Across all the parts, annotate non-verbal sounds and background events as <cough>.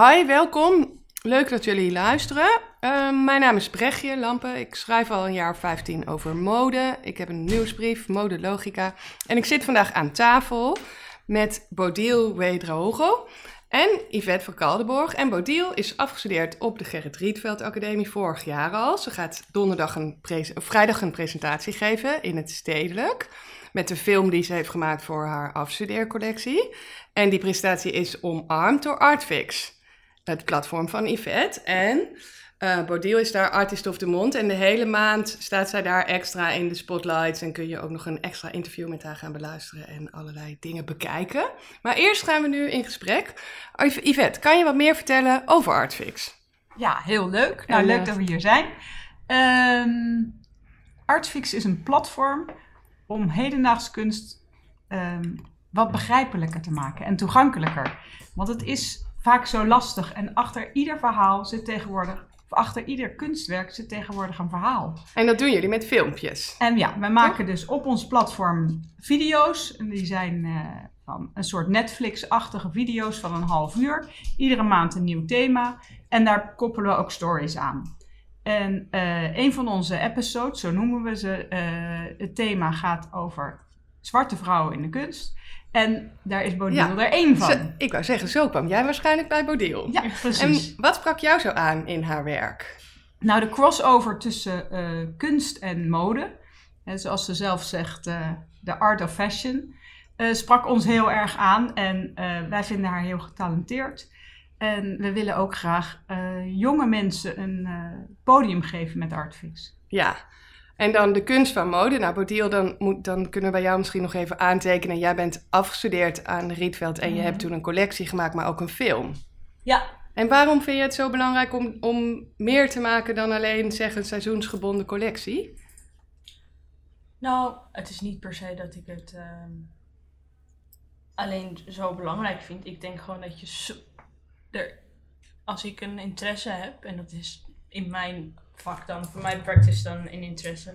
Hi, welkom. Leuk dat jullie luisteren. Uh, mijn naam is Brechtje Lampen. Ik schrijf al een jaar of 15 over mode. Ik heb een nieuwsbrief, Mode Logica. En ik zit vandaag aan tafel met Bodil Wedrahogel en Yvette van Kaldenborg. En Bodil is afgestudeerd op de Gerrit Rietveld Academie vorig jaar al. Ze gaat donderdag een vrijdag een presentatie geven in het Stedelijk. Met de film die ze heeft gemaakt voor haar afstudeercollectie. En die presentatie is omarmd door Artfix het platform van Yvette. En uh, is daar artist of the mond. En de hele maand staat zij daar extra in de spotlights. En kun je ook nog een extra interview met haar gaan beluisteren en allerlei dingen bekijken. Maar eerst gaan we nu in gesprek. Yvette, kan je wat meer vertellen over Artfix? Ja, heel leuk. Nou, leuk dat we hier zijn. Um, Artfix is een platform om hedendaagse kunst um, wat begrijpelijker te maken en toegankelijker. Want het is vaak zo lastig. En achter ieder verhaal zit tegenwoordig, of achter ieder kunstwerk zit tegenwoordig een verhaal. En dat doen jullie met filmpjes? En ja, we maken dus op ons platform video's. En die zijn uh, van een soort Netflix-achtige video's van een half uur. Iedere maand een nieuw thema. En daar koppelen we ook stories aan. En uh, een van onze episodes, zo noemen we ze, uh, het thema gaat over zwarte vrouwen in de kunst. En daar is Bodil er één van. ik wou zeggen, zo kwam jij waarschijnlijk bij Bodil. Ja, precies. En wat sprak jou zo aan in haar werk? Nou, de crossover tussen uh, kunst en mode. En zoals ze zelf zegt, uh, de art of fashion. Uh, sprak ons heel erg aan. En wij vinden haar heel getalenteerd. En we willen ook graag jonge mensen een podium geven met Artfix. Ja, en dan de kunst van mode. Nou, Bodil, dan, moet, dan kunnen we bij jou misschien nog even aantekenen. Jij bent afgestudeerd aan Rietveld en je hebt mhm. toen een collectie gemaakt, maar ook een film. Ja. En waarom vind je het zo belangrijk om, om meer te maken dan alleen zeggen seizoensgebonden collectie? Nou, het is niet per se dat ik het ehm, alleen zo belangrijk vind. Ik denk gewoon dat je er, als ik een interesse heb, en dat is in mijn vak dan, voor mijn practice dan een interesse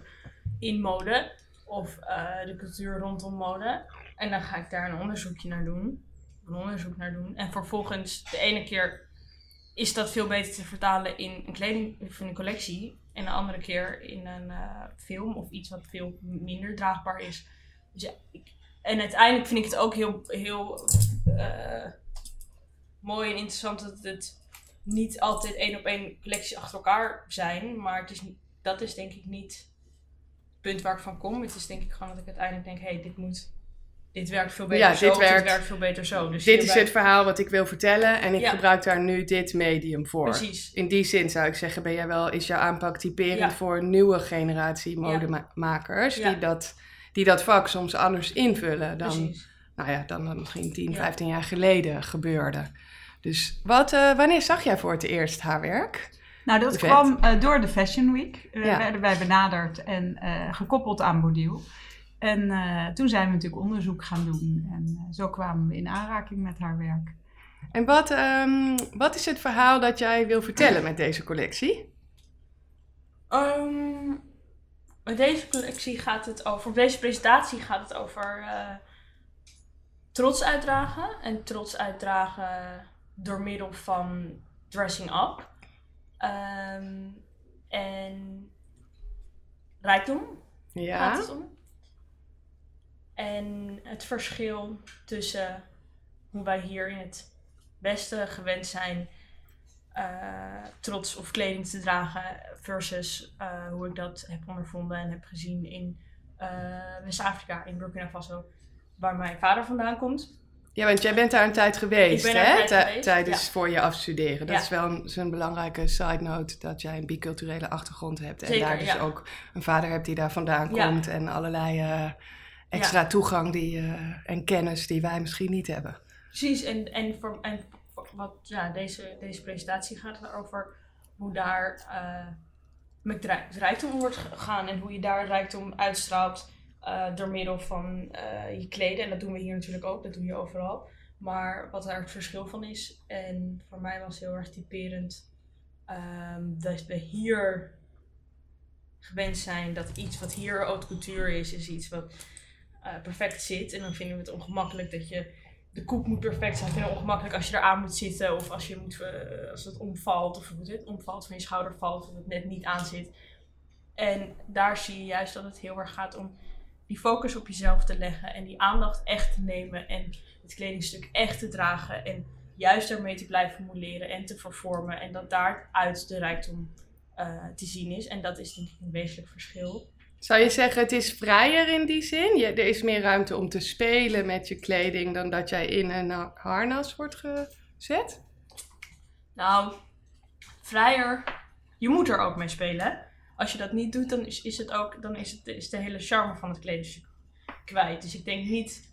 in mode of uh, de cultuur rondom mode. En dan ga ik daar een onderzoekje naar doen, een onderzoek naar doen. En vervolgens de ene keer is dat veel beter te vertalen in een kleding of in een collectie. En de andere keer in een uh, film of iets wat veel minder draagbaar is. Dus ja, ik, en uiteindelijk vind ik het ook heel, heel uh, mooi en interessant dat het niet altijd één op één collecties achter elkaar zijn. Maar het is, dat is denk ik niet het punt waar ik van kom. Het is denk ik gewoon dat ik uiteindelijk denk, hé, hey, dit moet... Dit werkt veel beter ja, zo, dit werkt, werkt veel beter zo. Dus dit is het verhaal wat ik wil vertellen en ik gebruik daar nu dit medium voor. Precies. In die zin zou ik zeggen, ben jij wel, is jouw aanpak typerend voor een nieuwe generatie modemakers die, dat, die dat vak soms anders invullen dan, nou ja, dan misschien 10, 15 jaar geleden gebeurde. Dus wat, uh, wanneer zag jij voor het eerst haar werk? Nou, dat kwam uh, door de Fashion Week. We ja. werden wij benaderd en uh, gekoppeld aan Bodil. En toen zijn we natuurlijk onderzoek gaan doen. En zo kwamen we in aanraking met haar werk. En wat, um, wat is het verhaal dat jij wil vertellen met deze collectie? Um, met deze collectie gaat het over, op deze presentatie gaat het over trots uitdragen. En trots uitdragen door middel van dressing up. Ehm, en rijkdom ja. gaat het om. En het verschil tussen hoe wij hier in het Westen gewend zijn uh, trots of kleding te dragen versus uh, hoe ik dat heb ondervonden en heb gezien in uh, West-Afrika, in Burkina Faso, waar mijn vader vandaan komt. Ja, want jij bent daar een tijd geweest, hè? Tijdens voor je afstuderen. Dat is wel een, een, belangrijke side note dat jij een biculturele achtergrond hebt. En daar dus ook een vader hebt die daar vandaan komt. En allerlei uh, extra toegang die, uh, en kennis die wij misschien niet hebben. Precies, en, en, voor, en wat, ja, deze, deze presentatie gaat erover hoe daar uh, met rijkdom wordt gegaan. En hoe je daar rijkdom uitstraalt uh, door middel van uh, je kleden. En dat doen we hier natuurlijk ook, dat doe je overal. Maar wat daar het verschil van is. En voor mij was heel erg typerend um, dat we hier gewend zijn dat iets wat hier haute couture is, is iets wat uh, perfect zit. En dan vinden we het ongemakkelijk dat je de koek moet perfect zijn. Ik vind het ongemakkelijk als je eraan moet zitten of als, je moet, eh, als het omvalt of het omvalt van je schouder valt of het net niet aan zit. En daar zie je juist dat het heel erg gaat om die focus op jezelf te leggen en die aandacht echt te nemen en het kledingstuk echt te dragen en juist daarmee te blijven modelleren en te vervormen en dat daaruit de rijkdom eh, te zien is. En dat is denk ik een wezenlijk verschil. Zou je zeggen, het is vrijer in die zin? Je, er is meer ruimte om te spelen met je kleding dan dat jij in een ha- harnas wordt gezet? Nou, vrijer. Je moet er ook mee spelen. Als je dat niet doet, dan is, is het ook dan is, het, is de hele charme van het kledingstuk kwijt. Dus ik denk niet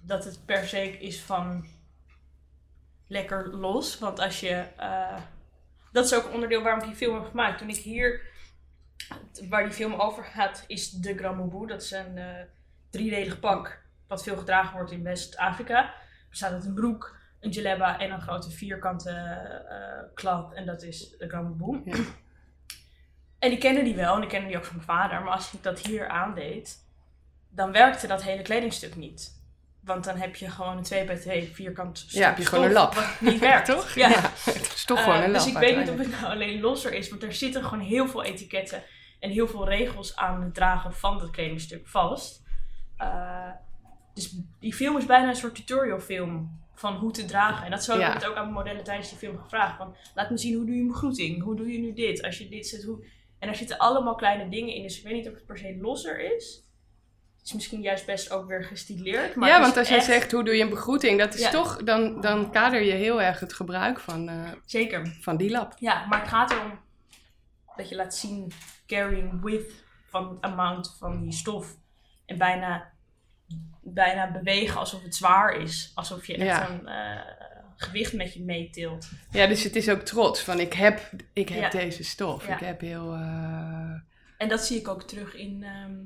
dat het per se is van lekker los. Want als je. eh, dat is ook een onderdeel waarom ik die film heb gemaakt. Toen ik hier. Waar die film over gaat, is de Grand Boubou. Dat is een eh drieledig pak. Wat veel gedragen wordt in West-Afrika. Bestaat uit een broek, een jalebba en een grote vierkante eh klap. En dat is de Grand Boubou. Ja. En ik kende die wel en ik kende die ook van mijn vader. Maar als ik dat hier aandeed, dan werkte dat hele kledingstuk niet. Want dan heb je gewoon een 2 bij 2 vierkant stuk heb je gewoon een lap. Wat niet werkt. <laughs> Toch? Ja. <laughs> het is toch gewoon Eh, een lap Dus ik weet niet of het nou alleen losser is, want er zitten gewoon heel veel etiketten en heel veel regels aan het dragen van dat kledingstuk vast. Eh, dus die film is bijna een soort tutorial film van hoe te dragen. En dat zo heb Ja. ik het ook aan mijn modellen tijdens die film gevraagd. Van, laat me zien, hoe doe je een begroeting? Hoe doe je nu dit? Als je dit zet, hoe... En daar zitten allemaal kleine dingen in, dus ik weet niet of het per se losser is. Het is misschien juist best ook weer gestileerd. Maar ja, want als jij echt- zegt hoe doe je een begroeting, dat is Ja. toch, dan, dan kader je heel erg het gebruik van, eh, Zeker. van die lap. Ja, maar het gaat erom dat je laat zien carrying with van het amount van die stof. En bijna, bijna bewegen alsof het zwaar is. Alsof je echt Ja. een eh, gewicht met je meetilt. Ja, dus het is ook trots van ik heb, ik heb Ja. deze stof. Ja. Ik heb heel... eh, En dat zie ik ook terug in... ehm,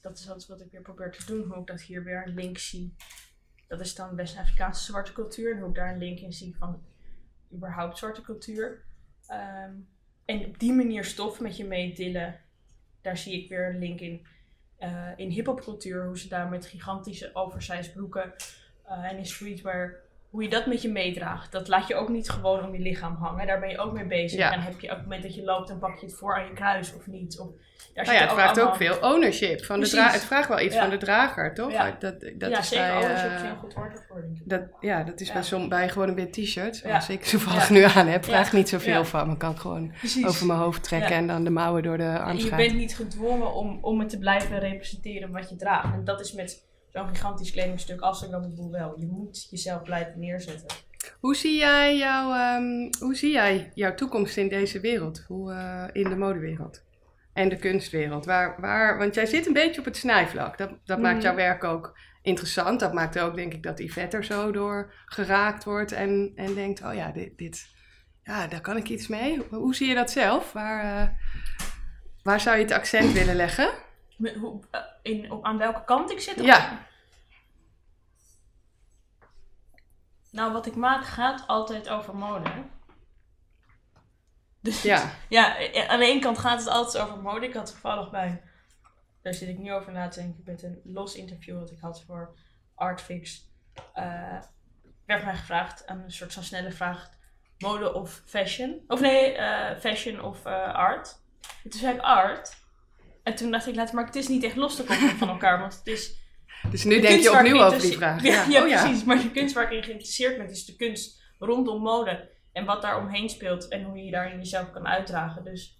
dat is wat, wat ik weer probeer te doen. Hoe ik dat hier weer een link zie. Dat is dan West-Afrikaanse zwarte cultuur. En hoe ik daar een link in zie van überhaupt zwarte cultuur. Ehm, en op die manier stof met je meetillen. Daar zie ik weer een link in. eh in hip-hop cultuur. Hoe ze daar met gigantische oversized broeken. eh, en in streetwear. Hoe je dat met je meedraagt. Dat laat je ook niet gewoon om je lichaam hangen. Daar ben je ook mee bezig. Ja. En heb je op het moment dat je loopt, dan pak je het voor aan je kruis of niet. Of, daar nou ja, het vraagt ook veel ownership. Van de dra het vraagt wel iets Ja. van de drager, toch? Ja. Dat, dat ja, is zeker. bij, Ownership eh, is een goed woord dat, ja, dat is bij, som, bij gewoon een t-shirt. Als ik toevallig nu aan heb, Ja. vraag ik niet zoveel van. me. kan ik gewoon Precies. over mijn hoofd trekken en dan de mouwen door de En arm je bent niet gedwongen om, om het te blijven representeren wat je draagt. En dat is met zo'n gigantisch kledingstuk als een Boel wel. Je moet jezelf blijven neerzetten. Hoe zie jij, jouw, ehm, hoe zie jij jouw toekomst in deze wereld? Hoe, eh, in de modewereld? En de kunstwereld? Waar, waar, want jij zit een beetje op het snijvlak. Dat, dat maakt Mhm. jouw werk ook interessant. Dat maakt ook, denk ik, dat Yvette er zo door geraakt wordt. En, en denkt, oh ja, dit, dit, ja, daar kan ik iets mee. Hoe, hoe zie je dat zelf? Waar, eh, waar zou je het accent willen leggen? Hoe, eh, in, op, aan welke kant ik zit? of- Ja. Nou, wat ik maak gaat altijd over mode. <laughs> Dus Ja, Ja, eh, aan de ene kant gaat het altijd over mode. Ik had toevallig bij, daar zit ik nu over na te denken, met een los interview dat ik had voor Artfix. eh werd mij gevraagd, aan een soort van snelle vraag, mode of fashion? Of nee, fashion of art. En toen zei ik art. En toen dacht ik later, maar het is niet echt los te koppelen van elkaar, want het is... dus nu de denk je opnieuw over die geïnteresseerd- vraag. Ja, ja, oh, ja. precies. Maar de kunst waar ik in geïnteresseerd ben, is de kunst rondom mode. En wat daar omheen speelt en hoe je daarin jezelf kan uitdragen. Dus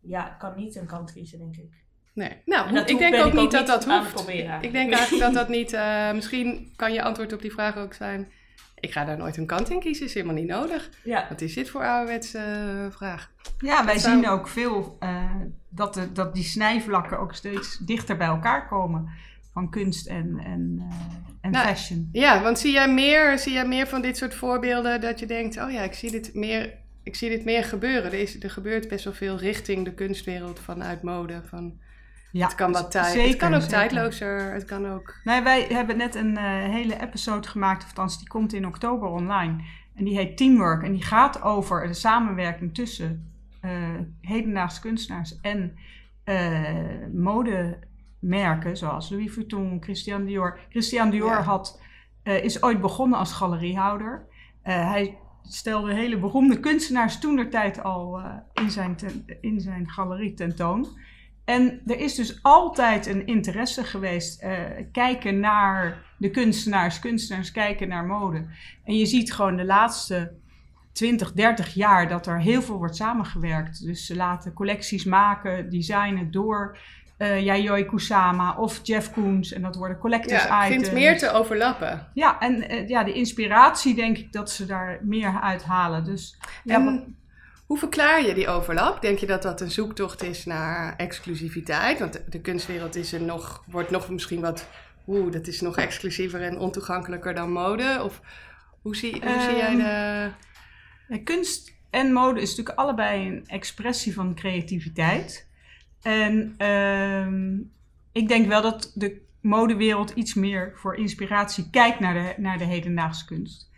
ja, ik kan niet een kant kiezen, denk ik. Nee. Nou, ik denk ook niet dat dat hoeft. proberen. Ik denk eigenlijk dat dat niet... eh, misschien kan je antwoord op die vraag ook zijn... Ik ga daar nooit een kant in kiezen, is helemaal niet nodig. Ja, Wat is dit voor ouderwetse eh, vraag? Ja, wij zou- zien ook veel eh, dat, de, dat die snijvlakken ook steeds dichter bij elkaar komen. Van kunst en, en, eh, en Nou, fashion. Ja, want zie jij, meer, zie jij meer van dit soort voorbeelden dat je denkt... Oh ja, ik zie dit meer, ik zie dit meer gebeuren. Er, is, er gebeurt best wel veel richting de kunstwereld vanuit mode. Van, Ja, het kan wat tijd. het kan ook zeker. tijdlozer. Het kan ook... Nee, wij hebben net een eh, hele episode gemaakt, of althans die komt in oktober online. En die heet Teamwork. En die gaat over de samenwerking tussen eh, hedendaagse kunstenaars en eh, modemerken, zoals Louis Vuitton, Christian Dior. Christian Dior Ja. had is ooit begonnen als galeriehouder. Eh, hij stelde hele beroemde kunstenaars toen der tijd al in, zijn ten- in zijn galerie tentoon. En er is dus altijd een interesse geweest, eh, kijken naar de kunstenaars, kunstenaars kijken naar mode. En je ziet gewoon de laatste 20, 30 jaar dat er heel veel wordt samengewerkt. Dus ze laten collecties maken, designen door eh Yayoi Kusama of Jeff Koons. En dat worden collectors Ja, items. begint meer te overlappen. Ja, en eh, ja, de inspiratie denk ik dat ze daar meer uithalen. Dus ja, En hoe verklaar je die overlap? Denk je dat dat een zoektocht is naar exclusiviteit? Want de, kunstwereld is er nog, wordt nog misschien wat... Oeh, dat is nog exclusiever en ontoegankelijker dan mode. Of hoe zie, hoe zie jij Ehm, de... Kunst en mode is natuurlijk allebei een expressie van creativiteit. En ehm, ik denk wel dat de modewereld iets meer voor inspiratie kijkt naar de, naar de hedendaagse kunst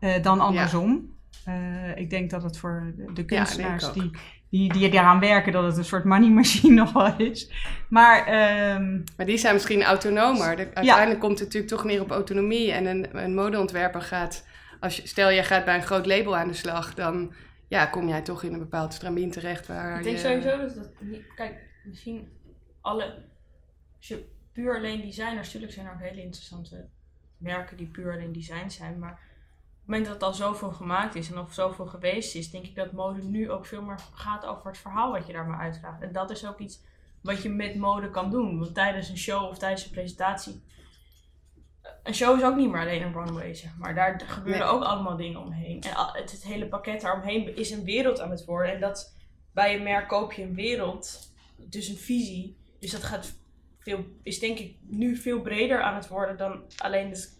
eh, dan andersom. Eh, ik denk dat het voor de, de kunstenaars die, die, die daaraan werken, dat het een soort money <laughs> machine nog wel is. Maar ehm, Maar die zijn misschien autonomer. De- uiteindelijk komt het natuurlijk toch meer op autonomie. En een, een modeontwerper gaat... Als je, stel, jij gaat bij een groot label aan de slag... dan ja, kom jij toch in een bepaald stramien terecht waar Ik denk je... sowieso dat dat niet. Kijk, misschien alle. Als je puur alleen designers, natuurlijk zijn er ook hele interessante merken die puur alleen design zijn. Maar het moment dat het al zoveel gemaakt is en of zoveel geweest is, denk ik dat mode nu ook veel meer gaat over het verhaal wat je daar maar uitdraagt. En dat is ook iets wat je met mode kan doen. Want tijdens een show of tijdens een presentatie. Een show is ook niet meer alleen een runway, zeg maar. Daar gebeuren Nee. ook allemaal dingen omheen. En het hele pakket daaromheen is een wereld aan het worden. En dat bij een merk koop je een wereld, dus een visie. Dus dat gaat veel, is denk ik nu veel breder aan het worden dan alleen het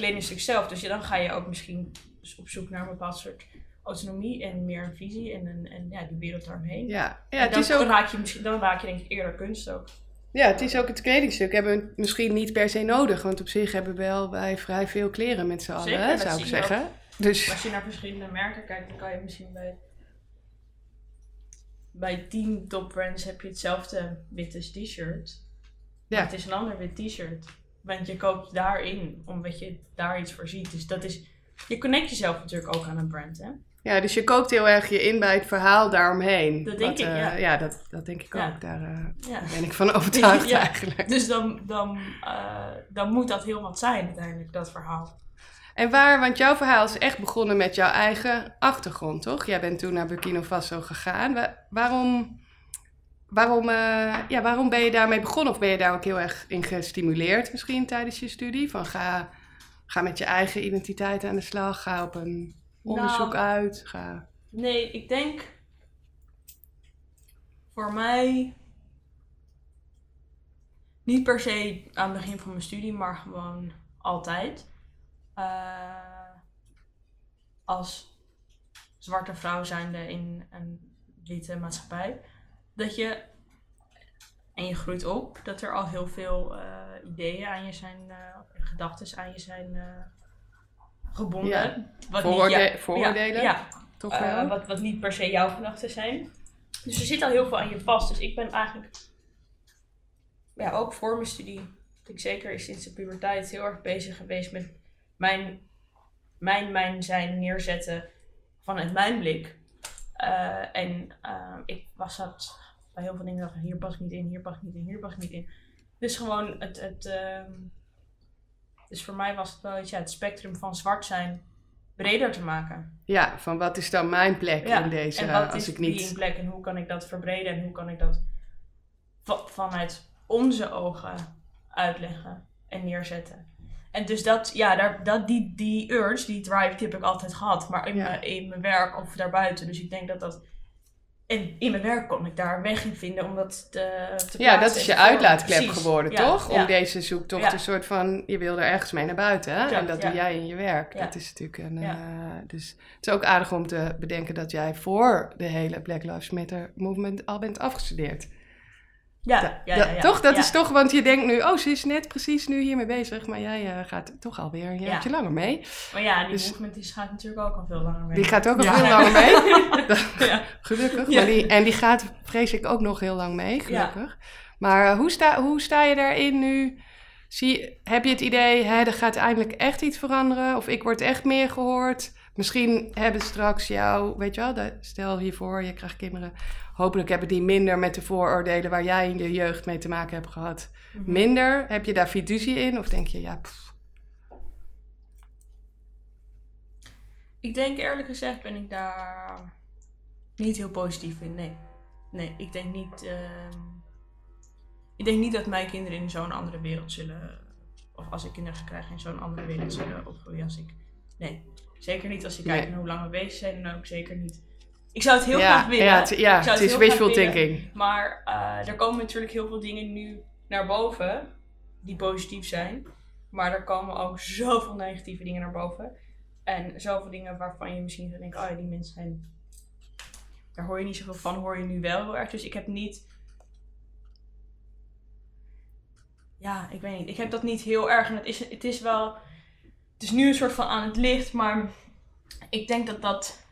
kledingstuk zelf. Dus ja, dan ga je ook misschien dus op zoek naar een bepaald soort autonomie en meer een visie en, een, en ja, die wereld daaromheen. Ja, ja En het dan, is ook... raak je misschien, dan raak je denk ik eerder kunst ook. Ja, het is ook het kledingstuk. Hebben we misschien niet per se nodig. Want op zich hebben we wel bij vrij veel kleren met z'n allen, hè, zou ik zeggen. Dus Als je naar verschillende merken kijkt, dan kan je misschien bij, bij 10 topbrands heb je hetzelfde witte t-shirt. Ja. het is een ander wit t-shirt. Want je koopt daarin, omdat je daar iets voor ziet. Dus dat is, je connect jezelf natuurlijk ook aan een brand, hè? ja, dus je koopt heel erg je in bij het verhaal daaromheen. Dat denk Wat, ik, eh, ja. dat, dat denk ik Ja. ook. Daar eh, Ja. ben ik van overtuigd <laughs> eigenlijk. Dus dan, dan, eh, dan moet dat heel wat zijn uiteindelijk, dat verhaal. En waar, want jouw verhaal is echt begonnen met jouw eigen achtergrond, toch? Jij bent toen naar Burkina Faso gegaan. Wa- waarom, waarom, eh, ja, waarom ben je daarmee begonnen? Of ben je daar ook heel erg in gestimuleerd misschien tijdens je studie? Van ga, ga met je eigen identiteit aan de slag, ga op een onderzoek Nou, uit. Ga... Nee, ik denk voor mij niet per se aan het begin van mijn studie, maar gewoon altijd. Eh, als zwarte vrouw zijnde in een witte maatschappij, dat je en je groeit op, dat er al heel veel eh, ideeën aan je zijn, uh, gedachten aan je zijn uh, gebonden. Ja. Wat Vooroorde niet, ja, vooroordelen? Ja, Toch wel? wat, wat niet per se jouw gedachten zijn. Dus er zit al heel veel aan je vast. Dus ik ben eigenlijk, ja, ook voor mijn studie, ik zeker sinds de puberteit heel erg bezig geweest met mijn, mijn, mijn zijn neerzetten vanuit mijn blik. Uh, en uh, ik was dat bij heel veel dingen dacht, hier pas ik niet in, hier pas ik niet in, hier pas ik niet in. Dus gewoon het, het uh, dus voor mij was het wel iets, ja, het spectrum van zwart zijn breder te maken. Ja, van wat is dan mijn plek ja, in deze, en wat als is ik niet... die plek en hoe kan ik dat verbreden en hoe kan ik dat va vanuit onze ogen uitleggen en neerzetten. En dus dat, ja, daar, dat, die, die urge, die drive, die heb ik altijd gehad. Maar in, Ja. mijn, in mijn werk of daarbuiten. Dus ik denk dat dat... En in mijn werk kon ik daar een weg in vinden om dat te, te Ja, dat is je uitlaatklep Precies. geworden, Ja, toch? ja. Om deze zoektocht Ja. een soort van... Je wil er ergens mee naar buiten, hè? En dat doe jij in je werk. Dat is natuurlijk een... Eh, dus het is ook aardig om te bedenken dat jij voor de hele Black Lives Matter movement al bent afgestudeerd. Ja, ja, ja, ja. toch? Dat is toch, want je denkt nu, oh, ze is net precies nu hiermee bezig, maar jij eh, gaat toch alweer een jaartje langer mee. Maar ja, die Dus- movement die gaat natuurlijk ook al veel langer mee. Die gaat ook al veel langer <laughs> mee. <laughs> Dat-. Gelukkig. Ja. Die, en die gaat, vrees ik, ook nog heel lang mee, gelukkig. Maar eh, hoe, sta, hoe sta je daarin nu? Zie, heb je het idee, hè, er gaat eindelijk echt iets veranderen? Of ik word echt meer gehoord? Misschien hebben straks jou, weet je wel, stel hiervoor, je krijgt kinderen. Hopelijk hebben die minder met de vooroordelen waar jij in je jeugd mee te maken hebt gehad. Mhm. Minder? Heb je daar fiducie in? Of denk je, ja, pff, Ik denk eerlijk gezegd ben ik daar niet heel positief in. Nee. Nee, ik denk niet. ehm, ik denk niet dat mijn kinderen in zo'n andere wereld zullen. Of als ik kinderen zou krijgen, in zo'n andere wereld zullen opgroeien als ik. Nee. Zeker niet als ik Nee. kijk naar hoe lang we bezig zijn. En ook zeker niet. Ik zou het heel ja, graag willen. ja, het, ja, het is wishful thinking. Maar eh, er komen natuurlijk heel veel dingen nu naar boven die positief zijn. Maar er komen ook zoveel negatieve dingen naar boven. En zoveel dingen waarvan je misschien denkt, oh ja, die mensen zijn... Daar hoor je niet zoveel van, hoor je nu wel heel erg. Dus ik heb niet... Ja, ik weet niet. Ik heb dat niet heel erg. En het is, het is wel... Het is nu een soort van aan het licht, maar ik denk dat dat...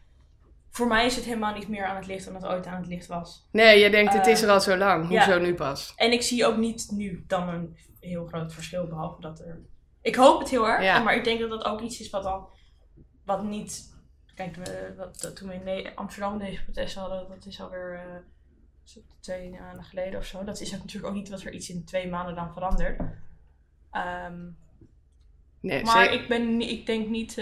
Voor mij is het helemaal niet meer aan het licht dan het ooit aan het licht was. Nee, je denkt, het Eh, is er al zo lang. ja. Hoezo nu pas? En ik zie ook niet nu dan een heel groot verschil, behalve dat er... Ik hoop het heel erg, Ja. maar ik denk dat dat ook iets is wat al... Wat niet... Kijk, we, dat- toen we in Amsterdam deze protesten hadden, dat is alweer zo twee maanden geleden of zo. Dat is ook natuurlijk ook niet wat er iets in twee maanden dan verandert. Ehm, Nee, maar zeker- ik, ben, ik denk niet...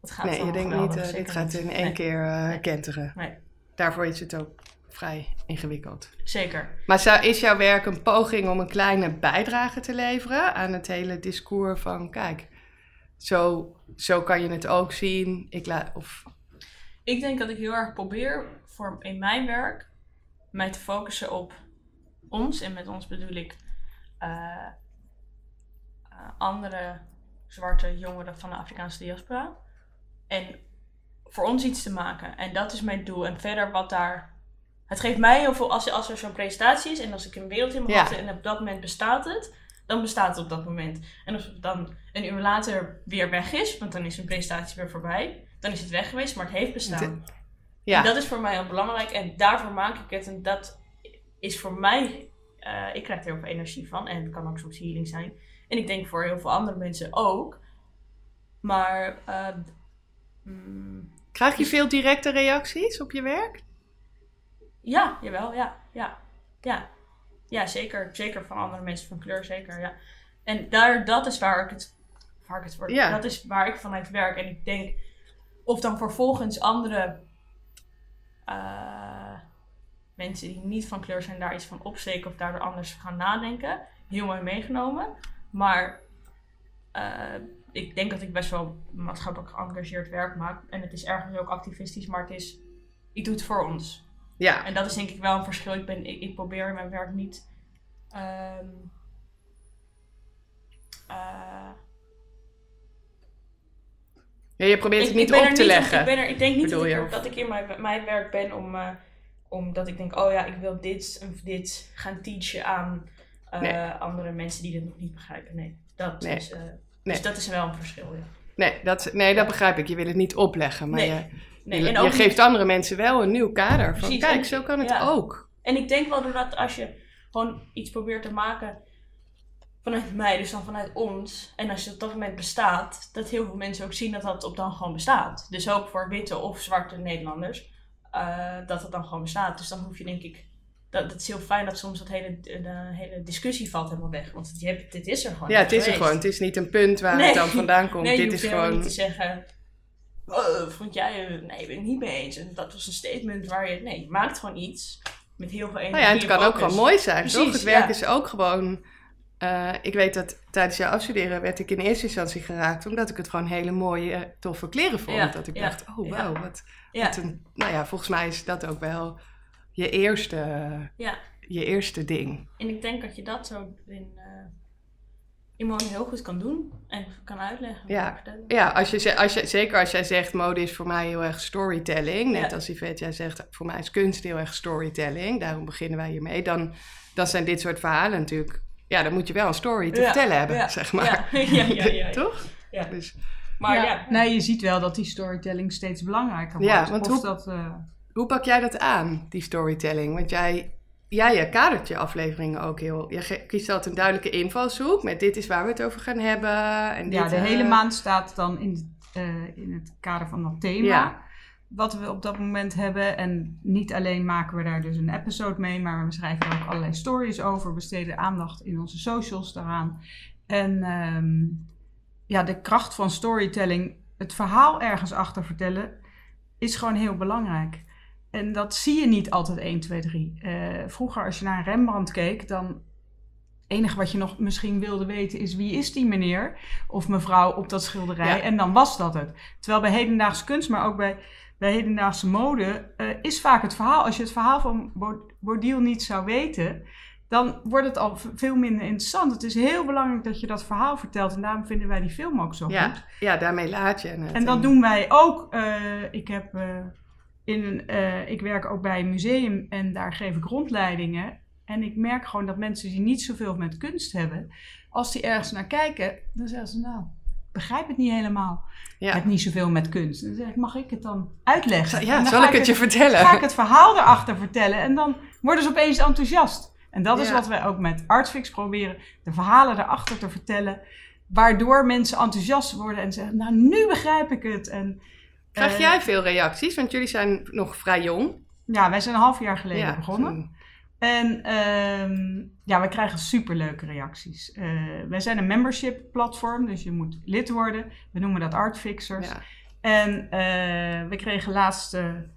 het gaat nee je denkt niet, zeker dit gaat in één Nee, keer Nee. kenteren. Nee. Daarvoor is het ook vrij ingewikkeld. Zeker. Maar zou, is jouw werk een poging om een kleine bijdrage te leveren aan het hele discours van, kijk, zo, zo kan je het ook zien. Ik laat, of, Ik denk dat ik heel erg probeer voor in mijn werk mij te focussen op ons. En met ons bedoel ik eh, eh, andere zwarte jongeren van de Afrikaanse diaspora. En voor ons iets te maken. En dat is mijn doel. En verder wat daar. Het geeft mij heel veel. Als, als er zo'n presentatie is en als ik een wereld in mijn Ja. en op dat moment bestaat het. Dan bestaat het op dat moment. En als het dan een uur later weer weg is, want dan is een presentatie weer voorbij, dan is het weg geweest, maar het heeft bestaan. ja, En dat is voor mij heel belangrijk en daarvoor maak ik het. En dat is voor mij, eh, ik krijg er heel veel energie van en het kan ook soms healing zijn. En ik denk voor heel veel andere mensen ook. Maar eh, mm, krijg je veel directe reacties op je werk? ja, jawel, ja, ja, ja. Ja, zeker. Zeker van andere mensen van kleur, zeker, ja. En daar, dat is waar ik het, waar ik het voor, Ja. dat is waar ik vanuit werk. En ik denk, of dan vervolgens andere eh, mensen die niet van kleur zijn daar iets van opsteken of daardoor anders gaan nadenken. Heel mooi meegenomen. Maar eh, ik denk dat ik best wel maatschappelijk geëngageerd werk maak. En het is ergens ook activistisch, maar het is, ik doe het voor ons. Ja, En dat is denk ik wel een verschil. Ik, ben, ik, ik probeer in mijn werk niet. ehm, eh, ja je probeert ik, het niet op te niet leggen. ik, ben er, ik denk niet dat ik, er- dat ik in mijn, mijn werk ben om, eh, omdat ik denk, oh ja, ik wil dit of dit gaan teachen aan eh, Nee. andere mensen die dit nog niet begrijpen. Nee, dat Nee. is. eh, Nee. Dus dat is wel een verschil. Ja. Nee, dat, nee, dat begrijp ik. Je wil het niet opleggen, maar je, Nee, je, en je ook geeft andere mensen wel een nieuw kader. Van, Precies, kijk, zo kan het ja. ook. En ik denk wel dat als je gewoon iets probeert te maken vanuit mij, dus dan vanuit ons, en als het op dat moment bestaat, dat heel veel mensen ook zien dat dat op dan gewoon bestaat. Dus ook voor witte of zwarte Nederlanders, eh, dat het dan gewoon bestaat. Dus dan hoef je denk ik, dat, het is heel fijn dat soms dat hele, de hele discussie valt helemaal weg. Want je hebt, dit is er gewoon. Ja, het is er gewoon. Het is niet een punt waar Nee. het dan vandaan <laughs> komt. Nee, je Dit is gewoon... niet te zeggen. "Oh, vond jij. eh, Nee, ben ik niet mee eens. En dat was een statement waar je. Nee, je maakt gewoon iets. Met heel veel energie. Nou ja, en het kan ook gewoon mooi zijn, toch? Precies, Het werk ja. is ook gewoon... eh, ik weet dat tijdens jouw afstuderen werd ik in eerste instantie geraakt... omdat ik het gewoon hele mooie, toffe kleren vond. Ja, dat ik ja, dacht, oh wauw, wat, Ja, wat een... Nou ja, volgens mij is dat ook wel je eerste, ja. je eerste ding. En ik denk dat je dat zo in. eh iemand heel goed kan doen en kan uitleggen. Ja. Ja, als je, als je, zeker als jij zegt mode is voor mij heel erg storytelling. Net Ja. als Yvette, jij zegt voor mij is kunst heel erg storytelling. Daarom beginnen wij hiermee. Dan, dan zijn dit soort verhalen natuurlijk... Ja, dan moet je wel een story te Ja, vertellen hebben, ja, zeg maar. Ja, <laughs> ja, ja. ja, ja. <laughs> Toch? Ja. Dus, Maar ja. Nee, je ziet wel dat die storytelling steeds belangrijker Ja, wordt. want of hoe- dat, eh, hoe pak jij dat aan, die storytelling? Want jij ja, je kadert je afleveringen ook heel. Je kiest altijd een duidelijke invalshoek met dit is waar we het over gaan hebben. En Ja, de eh, hele maand staat dan in, het, eh, in het kader van dat thema. Ja. Wat we op dat moment hebben. En niet alleen maken we daar dus een episode mee, maar we schrijven er ook allerlei stories over. Besteden aandacht in onze socials daaraan. En ehm, ja, de kracht van storytelling, het verhaal ergens achter vertellen, is gewoon heel belangrijk. En dat zie je niet altijd 1, 2, 3. Eh, vroeger, als je naar een Rembrandt keek, dan. Het enige wat je nog misschien wilde weten is wie is die meneer of mevrouw op dat schilderij. Ja. En dan was dat het. Terwijl bij hedendaagse kunst, maar ook bij, bij hedendaagse mode, eh, is vaak het verhaal. Als je het verhaal van Bo- Bodil niet zou weten, dan wordt het al veel minder interessant. Het is heel belangrijk dat je dat verhaal vertelt. En daarom vinden wij die film ook zo Ja, goed. ja, daarmee laat je het. En dat doen wij ook. eh, ik, heb, eh, in eh, ik werk ook bij een museum en daar geef ik rondleidingen. En ik merk gewoon dat mensen die niet zoveel met kunst hebben, als die ergens naar kijken, dan zeggen ze nou, ik begrijp het niet helemaal. Ik heb niet zoveel met kunst. Dan zeg ik, mag ik het dan uitleggen? En ja dan zal ik het je vertellen? ga ik het verhaal erachter vertellen en dan worden ze opeens enthousiast. En dat is Ja. wat wij ook met Artfix proberen, de verhalen erachter te vertellen, waardoor mensen enthousiast worden en zeggen, nou nu begrijp ik het. En, Krijg eh, jij veel reacties? Want jullie zijn nog vrij jong. Ja, wij zijn een half jaar geleden Ja, begonnen. En ehm, ja, we krijgen superleuke reacties. Eh, wij zijn een membership platform, dus je moet lid worden. We noemen dat Artfixers. Ja. En eh, we kregen laatst een,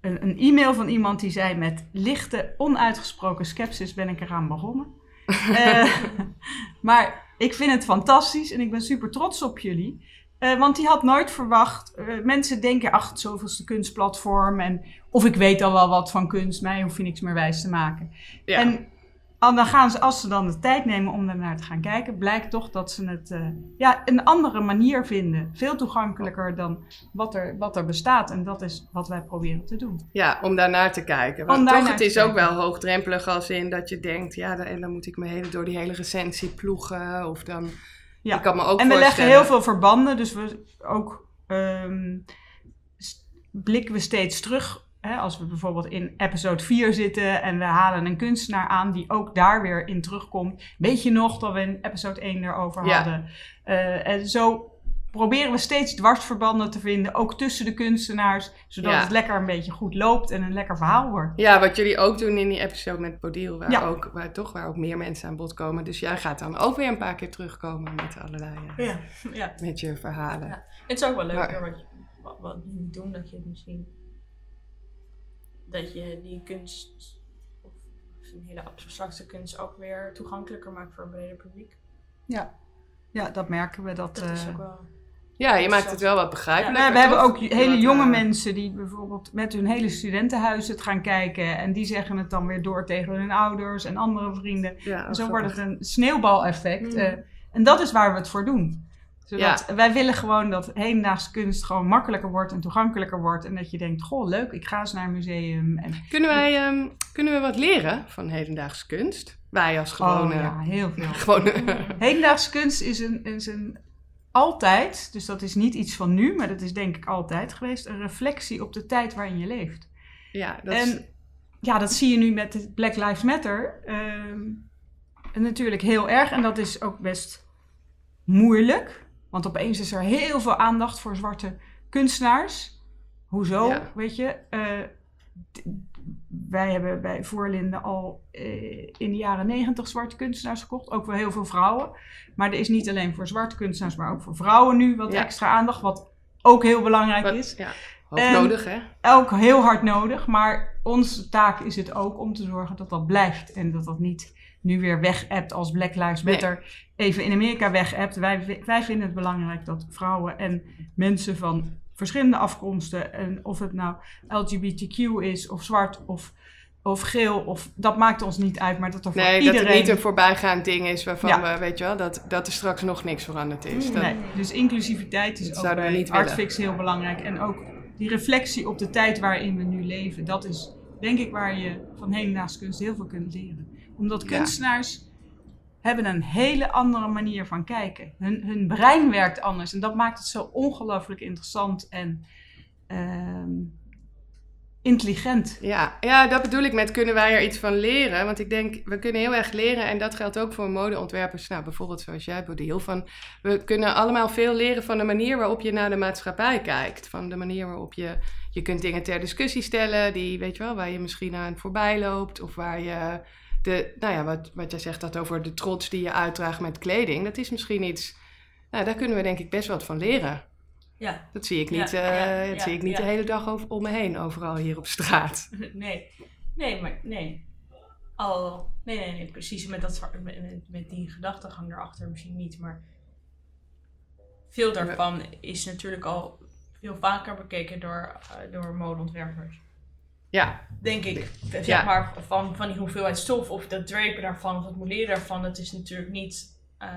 een e-mail van iemand die zei: Met lichte, onuitgesproken sceptisch ben ik eraan begonnen. <laughs> <laughs> Maar ik vind het fantastisch en ik ben super trots op jullie. Eh, want die had nooit verwacht. eh, mensen denken, ach, het zoveelste kunstplatform. En, of ik weet al wel wat van kunst, mij hoef je niks meer wijs te maken. Ja. En dan gaan ze, als ze dan de tijd nemen om ernaar te gaan kijken, blijkt toch dat ze het eh, ja, een andere manier vinden. Veel toegankelijker dan wat er, wat er bestaat. En dat is wat wij proberen te doen. Ja, om daarnaar te kijken. Want toch, daarnaar het is ook wel hoogdrempelig als in dat je denkt, ja, da- en dan moet ik me hele, door die hele recensie ploegen. Of dan, Ja. ik kan me ook en we leggen heel veel verbanden, dus we ook ehm, blikken we steeds terug. Hè, als we bijvoorbeeld in episode 4 zitten en we halen een kunstenaar aan die ook daar weer in terugkomt. Weet je nog dat we in episode 1 erover Ja. hadden? Eh, en zo proberen we steeds dwarsverbanden te vinden, ook tussen de kunstenaars, zodat Ja. het lekker een beetje goed loopt en een lekker verhaal wordt. Ja, wat jullie ook doen in die episode met Bodil, waar, Ja. ook, waar toch waar ook meer mensen aan bod komen. Dus jij gaat dan ook weer een paar keer terugkomen met allerlei, eh, Ja, ja. met je verhalen. Ja. Het is ook wel leuk Maar- hoor, wat, je- wat, wat je moet doen, dat je het misschien dat je die kunst of een hele abstracte kunst ook weer toegankelijker maakt voor een breder publiek. Ja, ja dat merken we. Dat, Dat is eh, ook wel. Ja, je maakt het wel wat begrijpelijk. Ja, we hebben ook hele jonge eh, mensen die bijvoorbeeld met hun hele studentenhuis het gaan kijken. En die zeggen het dan weer door tegen hun ouders en andere vrienden. Ja, En zo wordt het een sneeuwbaleffect. Mm. eh, en dat is waar we het voor doen. Zodat wij willen gewoon dat hedendaagse kunst gewoon makkelijker wordt en toegankelijker wordt. En dat je denkt, goh, leuk, ik ga eens naar een museum. En, Kunnen, wij, ehm, kunnen we wat leren van hedendaagse kunst? Wij als gewone... oh ja, heel veel. <laughs> gewone Hedendaagse kunst is een, is een altijd, dus dat is niet iets van nu, maar dat is denk ik altijd geweest, een reflectie op de tijd waarin je leeft. ja, dat en is, ja, dat zie je nu met Black Lives Matter. ehm, natuurlijk heel erg. En dat is ook best moeilijk. Want opeens is er heel veel aandacht voor zwarte kunstenaars. Hoezo? Ja. Weet je? eh, wij hebben bij Voorlinde al eh, in de jaren negentig zwarte kunstenaars gekocht. Ook wel heel veel vrouwen. Maar er is niet alleen voor zwarte kunstenaars, maar ook voor vrouwen nu wat Ja. extra aandacht. Wat ook heel belangrijk wat- is ja, En- nodig, hè? ook heel hard nodig. Maar onze taak is het ook om te zorgen dat dat blijft. En dat dat niet nu weer weg hebt als Black Lives Nee. Matter even in Amerika weg hebt. Wij, wij vinden het belangrijk dat vrouwen en mensen van verschillende afkomsten, en of het nou LGBTQ is, of zwart, of, of geel, of, dat maakt ons niet uit. Maar dat er voor Nee, iedereen... dat het niet een voorbijgaand ding is waarvan Ja. we, weet je wel, dat, dat er straks nog niks veranderd is. Dat, Nee, dus inclusiviteit is Dat ook bij. Artfix heel belangrijk. En ook die reflectie op de tijd waarin we nu leven. Dat is denk ik waar je van hedendaagse kunst heel veel kunt leren. Omdat kunstenaars hebben een hele andere manier van kijken. Hun, hun brein werkt anders. En dat maakt het zo ongelooflijk interessant. En ehm, intelligent. Ja, ja, dat bedoel ik met kunnen wij er iets van leren. Want ik denk, we kunnen heel erg leren. En dat geldt ook voor modeontwerpers. Nou, bijvoorbeeld zoals jij, Bodil. Van, we kunnen allemaal veel leren van de manier waarop je naar de maatschappij kijkt. Van de manier waarop je... Je kunt dingen ter discussie stellen. Die, weet je wel, waar je misschien aan voorbij loopt. Of waar je... De, nou ja, wat, wat jij zegt dat over de trots die je uitdraagt met kleding. Dat is misschien iets... Nou, daar kunnen we denk ik best wat van leren. Ja, Dat zie ik niet, Ja, eh, ja, dat zie ik niet de hele dag over, om me heen, overal hier op straat. <laughs> nee. Nee, maar nee. Al, nee, nee, nee, precies met, dat, met, met die gedachtegang erachter misschien niet, maar veel daarvan is natuurlijk al veel vaker bekeken door, eh, door modeontwerpers. Ja, Denk ik, zeg Ja. maar, van, van die hoeveelheid stof of dat drapen daarvan of het moleren daarvan, dat is natuurlijk niet, eh,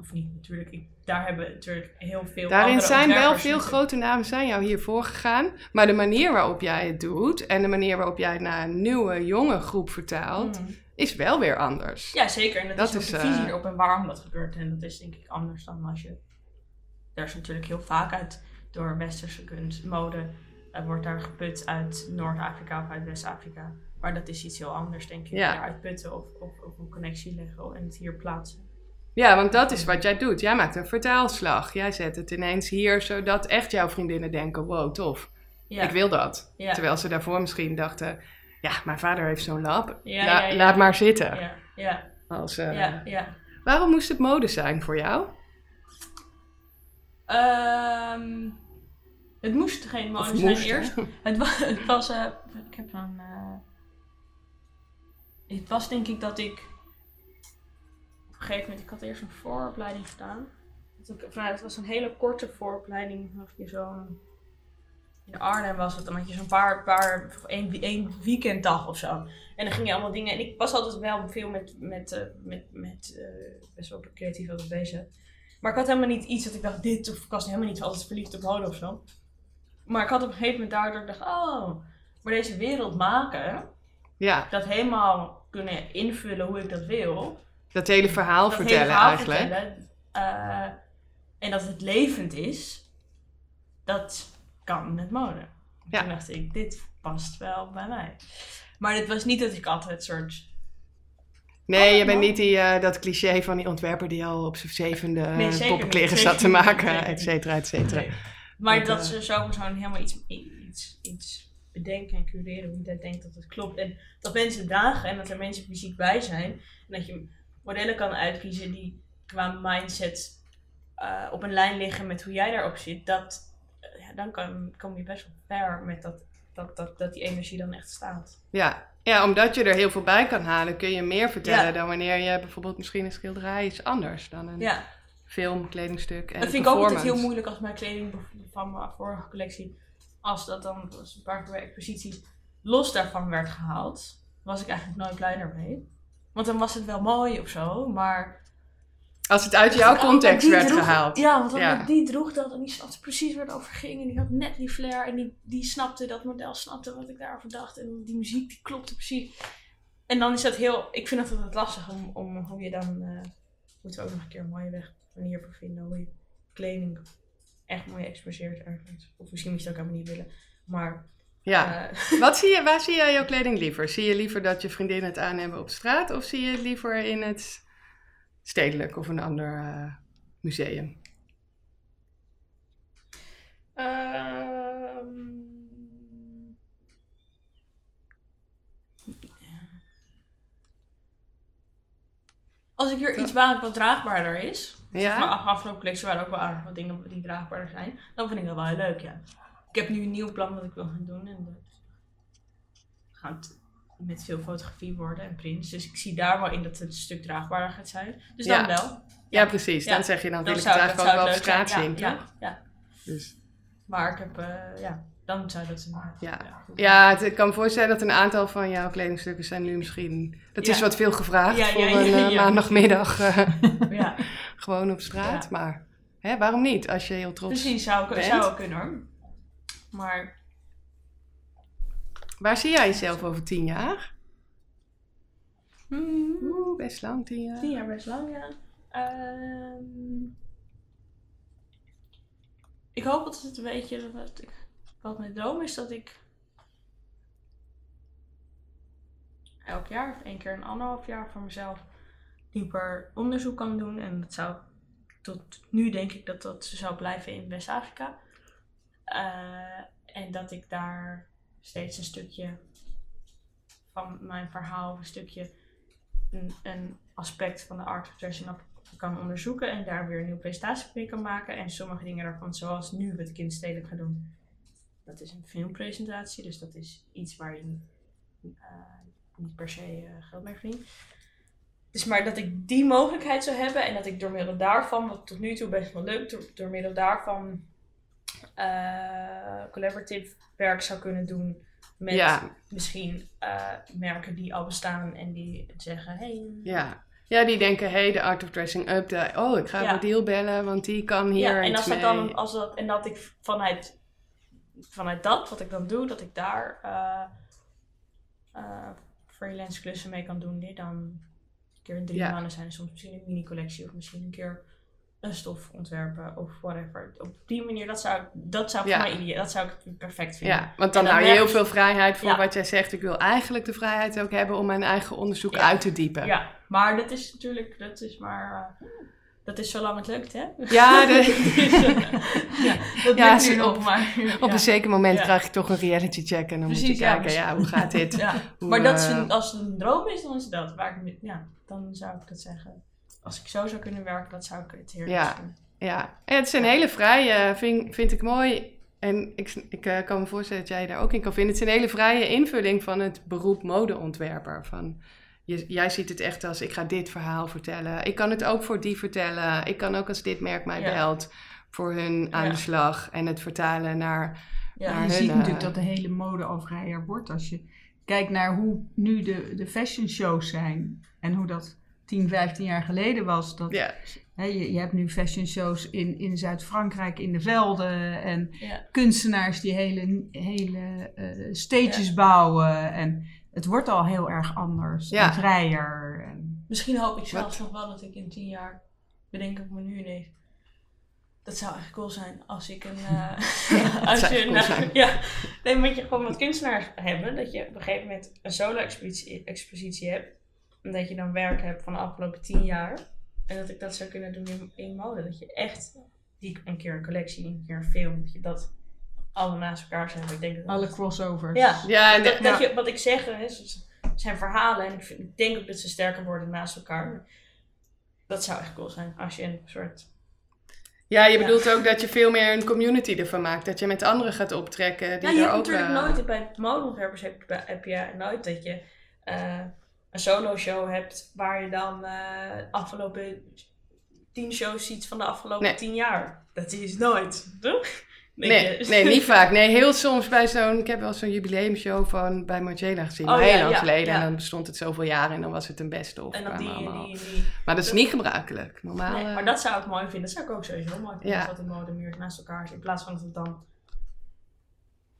of niet natuurlijk, ik, daar hebben natuurlijk heel veel daarin zijn wel veel natuurlijk- grote namen zijn jou hiervoor gegaan. Maar de manier waarop jij het doet en de manier waarop jij het naar een nieuwe, jonge groep vertaalt, Mhm. is wel weer anders. Ja, zeker. En dat, Dat is de visie eh, erop en waarom dat gebeurt. En dat is denk ik anders dan als je... Daar is natuurlijk heel vaak uit door westerse kunst, mode, eh, wordt daar geput uit Noord-Afrika of uit West-Afrika. Maar dat is iets heel anders, denk ik. Ja. Daaruit putten of, of, of een connectie leggen en het hier plaatsen. Ja, want dat is wat jij doet. Jij maakt een vertaalslag. Jij zet het ineens hier, zodat echt jouw vriendinnen denken, wow, tof. Ja. Ik wil dat. Ja. Terwijl ze daarvoor misschien dachten, ja, mijn vader heeft zo'n lab. Ja, La-. Laat maar zitten. Ja, ja, Als, ja, ja. Waarom moest het mode zijn voor jou? Ehm, het moest geen mode zijn moest, eerst. Het was, <laughs> het was eh, ik heb dan, eh, het was denk ik dat ik, op een gegeven moment, ik had eerst een vooropleiding gedaan. Nou, het was een hele korte vooropleiding, je zo'n, in Arnhem was het, dan had je zo'n paar, paar één, één weekenddag of zo. En dan ging je allemaal dingen, en ik was altijd wel veel met, met, eh, met, met eh, best wel creatief bezig. Maar ik had helemaal niet iets dat ik dacht, dit, of ik was helemaal niet altijd verliefd op mode of zo. Maar ik had op een gegeven moment daardoor gedacht, oh, maar deze wereld maken, Ja, dat helemaal kunnen invullen hoe ik dat wil. dat hele verhaal dat vertellen hele verhaal eigenlijk. vertellen, eh, en dat het levend is, dat kan met mode. Ja. Toen dacht ik, dit past wel bij mij. Maar het was niet dat ik altijd soort... Nee, Oh, je bent niet die, eh, dat cliché van die ontwerper die al op zijn zevende Nee, poppenkleren zat te maken, et cetera, et cetera. Nee. Maar Dat, dat eh, ze zo zo'n helemaal iets, iets, iets bedenken en cureren hoe jij denkt dat het klopt. En dat mensen dragen en dat er mensen fysiek bij zijn. En dat je modellen kan uitkiezen die qua mindset eh, op een lijn liggen met hoe jij daarop zit. Dat, eh, ja, dan kan, kom je best wel ver met dat, dat, dat, dat die energie dan echt staat. Ja. ja, omdat je er heel veel bij kan halen, kun je meer vertellen Ja. dan wanneer je bijvoorbeeld misschien een schilderij is anders dan een Ja, film, kledingstuk en dat vind ik ook altijd heel moeilijk als mijn kleding van mijn vorige collectie, als dat dan was een paar exposities los daarvan werd gehaald, was ik eigenlijk nooit blij daarmee. Want dan was het wel mooi of zo, maar... Als het uit jouw context werd droeg- gehaald. Ja, want dan Ja. die droeg dat en die snapte precies waar het over ging. En die had net die flair en die, die snapte, dat model snapte wat ik daarover dacht. En die muziek die klopte precies. En dan is dat heel... Ik vind het altijd lastig om, om hoe je dan... eh moeten we ook nog een keer een mooie weg manier voor vinden. Hoe je kleding echt mooi exposeert ergens. Of misschien moet je het ook helemaal niet willen. Maar... Ja. eh, <laughs> Wat zie je, waar zie jij jouw kleding liever? Zie je liever dat je vriendinnen het aan hebben op straat of zie je het liever in het stedelijk of een ander eh, museum? Ehm, Als ik hier iets maak wat draagbaarder is. Ja? Maar af- afgelopen collectie waren ook wel aardig wat dingen die draagbaarder zijn. Dan vind ik dat wel heel leuk, ja. Ik heb nu een nieuw plan wat ik wil gaan doen. En dat gaat met veel fotografie worden en prints. Dus ik zie daar wel in dat het een stuk draagbaarder gaat zijn. Dus dan Ja. wel. Ja, precies. Dan zeg je dan wil Dan ik het eigenlijk ook wel op straat zien, Ja, toch? ja, ja. Dus, Maar ik heb, eh, ja, dan zou dat ja. goed. Ja, het, ik kan me voorstellen dat een aantal van jouw kledingstukken zijn nu misschien... Dat is Ja. wat veel gevraagd Ja, ja, voor ja, een eh, ja. maandagmiddag eh, ja. <laughs> gewoon op straat. Ja. Maar hè, waarom niet als je heel trots Precies, zou, bent? zou kunnen hoor. Maar Waar zie jij jezelf over tien jaar? hmm, Oeh, best lang, tien jaar. tien jaar best lang, ja. Ehm, ik hoop dat het een beetje, wat, ik, wat mijn droom is, dat ik elk jaar of één keer een anderhalf jaar voor mezelf dieper onderzoek kan doen. En dat zou tot nu denk ik dat dat zou blijven in West-Afrika. Eh, en dat ik daar steeds een stukje van mijn verhaal, een stukje een, een aspect van de art of dressing up kan onderzoeken en daar weer een nieuwe presentatie mee kan maken. En sommige dingen daarvan, zoals nu wat ik in stedelijk ga doen, dat is een filmpresentatie, dus dat is iets waar je eh, niet per se eh, geld mee verdient. Dus maar dat ik die mogelijkheid zou hebben en dat ik door middel daarvan, wat tot nu toe best wel leuk, door, door middel daarvan eh collaborative werk zou kunnen doen met Ja. misschien eh, merken die al bestaan en die zeggen, hey, Ja. ja, die denken, hé, hey, de Art of Dressing Up, de, oh, ik ga Ja. Odile bellen, want die kan hier ja, en als dat dan, als dat, en dat ik vanuit, vanuit dat, wat ik dan doe, dat ik daar eh, eh, freelance klussen mee kan doen, die dan een keer in drie Ja. maanden zijn, soms misschien een mini-collectie of misschien een keer een stof ontwerpen of whatever. Op die manier, dat zou, dat zou Ja. voor mij dat zou ik perfect vinden. Ja, want dan hou je heel veel vrijheid voor Ja. wat jij zegt. Ik wil eigenlijk de vrijheid ook hebben om mijn eigen onderzoek Ja. uit te diepen. Ja, maar dat is natuurlijk, dat is maar, dat is zolang het lukt, hè? Ja, <laughs> de- ja, dat Ja, lukt nog, op-. Op ja. een zeker moment Ja. krijg je toch een reality check en dan moet je ja, kijken, ja, hoe gaat dit? <laughs> Ja. Hoe, Maar dat is eh, een, als het een droom is, dan is het dat. Waar ik, ja, dan zou ik dat zeggen. Als ik zo zou kunnen werken, dat zou ik het heerlijk Ja. vinden. Ja, en het is een hele vrije, vind, vind ik mooi. En ik, ik eh, kan me voorstellen dat jij daar ook in kan vinden. Het is een hele vrije invulling van het beroep modeontwerper. Van, je, jij ziet het echt als, ik ga dit verhaal vertellen. Ik kan het ook voor die vertellen. Ik kan ook als dit merk mij Ja. belt voor hun aan de slag. En het vertalen naar... Ja, je hun, ziet eh, natuurlijk dat de hele mode vrijer wordt. Als je kijkt naar hoe nu de, de fashion shows zijn. En hoe dat 10, 15 jaar geleden was. Dat, Ja, hè, je, je hebt nu fashion shows in, in Zuid-Frankrijk in de velden. En kunstenaars die hele, hele eh, stages bouwen. En het wordt al heel erg anders Ja. en vrijer. En, Misschien hoop ik zelfs nog wel dat ik in tien jaar, bedenk ik me nu ineens. Dat zou echt cool zijn als ik een. eh, <laughs> als <laughs> zou je cool een- <laughs> ja, nee, moet je gewoon wat kunstenaars hebben. Dat je op een gegeven moment een solo-expositie expositie hebt. En dat je dan werk hebt van de afgelopen tien jaar. En dat ik dat zou kunnen doen in, in mode. Dat je echt die, een keer een collectie, een keer een film. Dat je dat allemaal naast elkaar zijn. Ik denk dat alle crossovers. Ja. ja en dat, je, wat ik zeg, is- zijn verhalen. En ik, vind- ik denk ook dat ze sterker worden naast elkaar. Dat zou echt cool zijn. Als je een soort... ja, je Ja. bedoelt ook dat je veel meer een community ervan maakt. Dat je met anderen gaat optrekken. Die Ja, je er hebt ook, natuurlijk eh, nooit... Bij modeontwerpers heb, je- heb je nooit dat je eh, een solo show hebt... waar je dan eh afgelopen tien shows ziet van de afgelopen Nee. tien jaar. Dat is nooit, toch? Nee, je? nee, niet vaak. Nee, <laughs> heel soms bij zo'n... Ik heb wel zo'n jubileumshow van bij Margiela gezien. Oh, heel ja, lang ja, geleden. ja. En dan bestond het zoveel jaar en dan was het een beste of En dan die, allemaal- die, die, Maar dat is niet gebruikelijk. Normaal... Nee, eh, maar dat zou ik mooi vinden. Dat zou ik ook sowieso mooi vinden. Dat de mode meer naast elkaar is. In plaats van dat het dan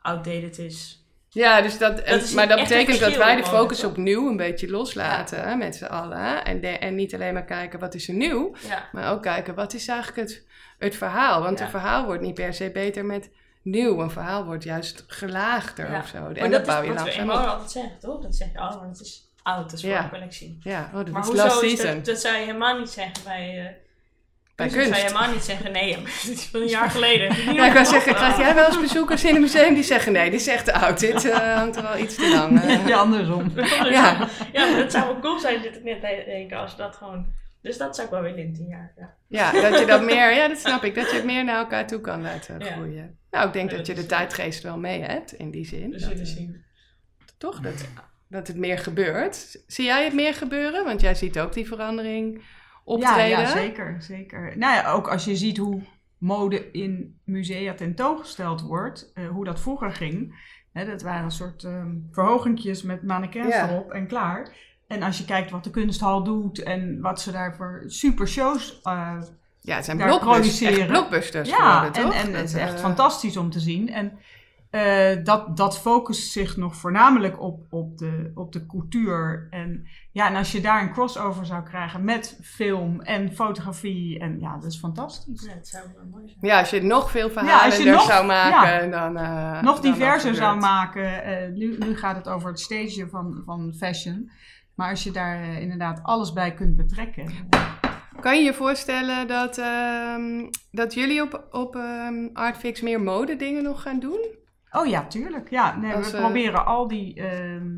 outdated is. Ja, dus dat, en- Dat is maar dat betekent dat wij de focus opnieuw een beetje loslaten hè, met z'n allen. En, de- en niet alleen maar kijken wat is er nieuw, Ja. maar ook kijken wat is eigenlijk het, het verhaal. Want Ja. een verhaal wordt niet per se beter met nieuw. Een verhaal wordt juist gelaagder Ja. of zo. Maar En dat, dat is bouw je in langzaam mode op. altijd zeggen, toch? Dat zeg je, oh, maar het is oud, dat is voor Ja. een collectie. Ja, oh, dat Maar last hoezo is season. dat, dat zou je helemaal niet zeggen bij, eh Bij kunst. zou helemaal niet zeggen, nee, maar <laughs> het is van een jaar geleden. <laughs> Ja, ik wou zeggen, krijg jij wel eens bezoekers in een museum die zeggen nee, dit is echt te oud. Dit eh, <laughs> hangt er wel iets te lang. eh. Ja, andersom. Ja. ja, maar dat zou wel cool zijn, zit ik net te denken, als dat gewoon... Dus dat zou ik wel willen in tien jaar, ja. Ja, dat je dat meer, ja, dat snap ik, dat je het meer naar elkaar toe kan laten Ja. groeien. Nou, ik denk Ja, dat je de tijdgeest wel mee hebt in die zin. We Dat, zullen zien. Toch, dat, dat het meer gebeurt. Zie jij het meer gebeuren? Want jij ziet ook die verandering optreden. Ja, ja, zeker, zeker. Nou ja, ook als je ziet hoe mode in musea tentoongesteld wordt, eh, hoe dat vroeger ging. Hè, dat waren een soort ehm verhogingjes met mannequins Ja. erop en klaar. En als je kijkt wat de kunsthal doet en wat ze daar voor super shows. eh, Ja, het zijn blockbusters, produceren. echt blockbusters ja, geworden, en, toch? en het Dat, is echt eh, fantastisch om te zien. En eh, dat, dat focust zich nog voornamelijk op, op, de, op de cultuur. En, ja, en als je daar een crossover zou krijgen met film en fotografie, en ja, dat is fantastisch. Ja, het zou wel mooi zijn. Ja, als je nog veel Ja, verhalen als je er nog- zou maken, ja. dan... eh, Nog diverser zou maken. eh, nu, nu gaat het over het stage van, van fashion. Maar als je daar inderdaad alles bij kunt betrekken. Kan je je voorstellen dat, ehm, dat jullie op, op ehm, Artfix meer mode dingen nog gaan doen? Oh ja, tuurlijk. Ja, nee, Als, we eh, proberen al die, ehm,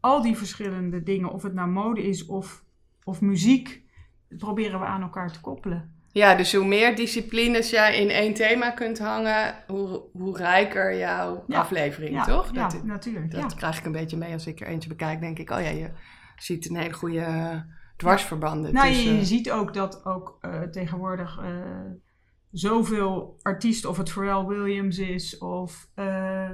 al die verschillende dingen, of het nou mode is of, of muziek, proberen we aan elkaar te koppelen. Ja, dus hoe meer disciplines jij in één thema kunt hangen, hoe, hoe rijker jouw Ja. aflevering, Ja, toch? ja, Dat, natuurlijk. dat ja. krijg ik een beetje mee als ik er eentje bekijk. Denk ik, oh ja, je ziet een hele goede eh, dwarsverbanden Nou, je, tussen. je ziet ook dat ook eh, tegenwoordig eh, zoveel artiesten, of het Pharrell Williams is of eh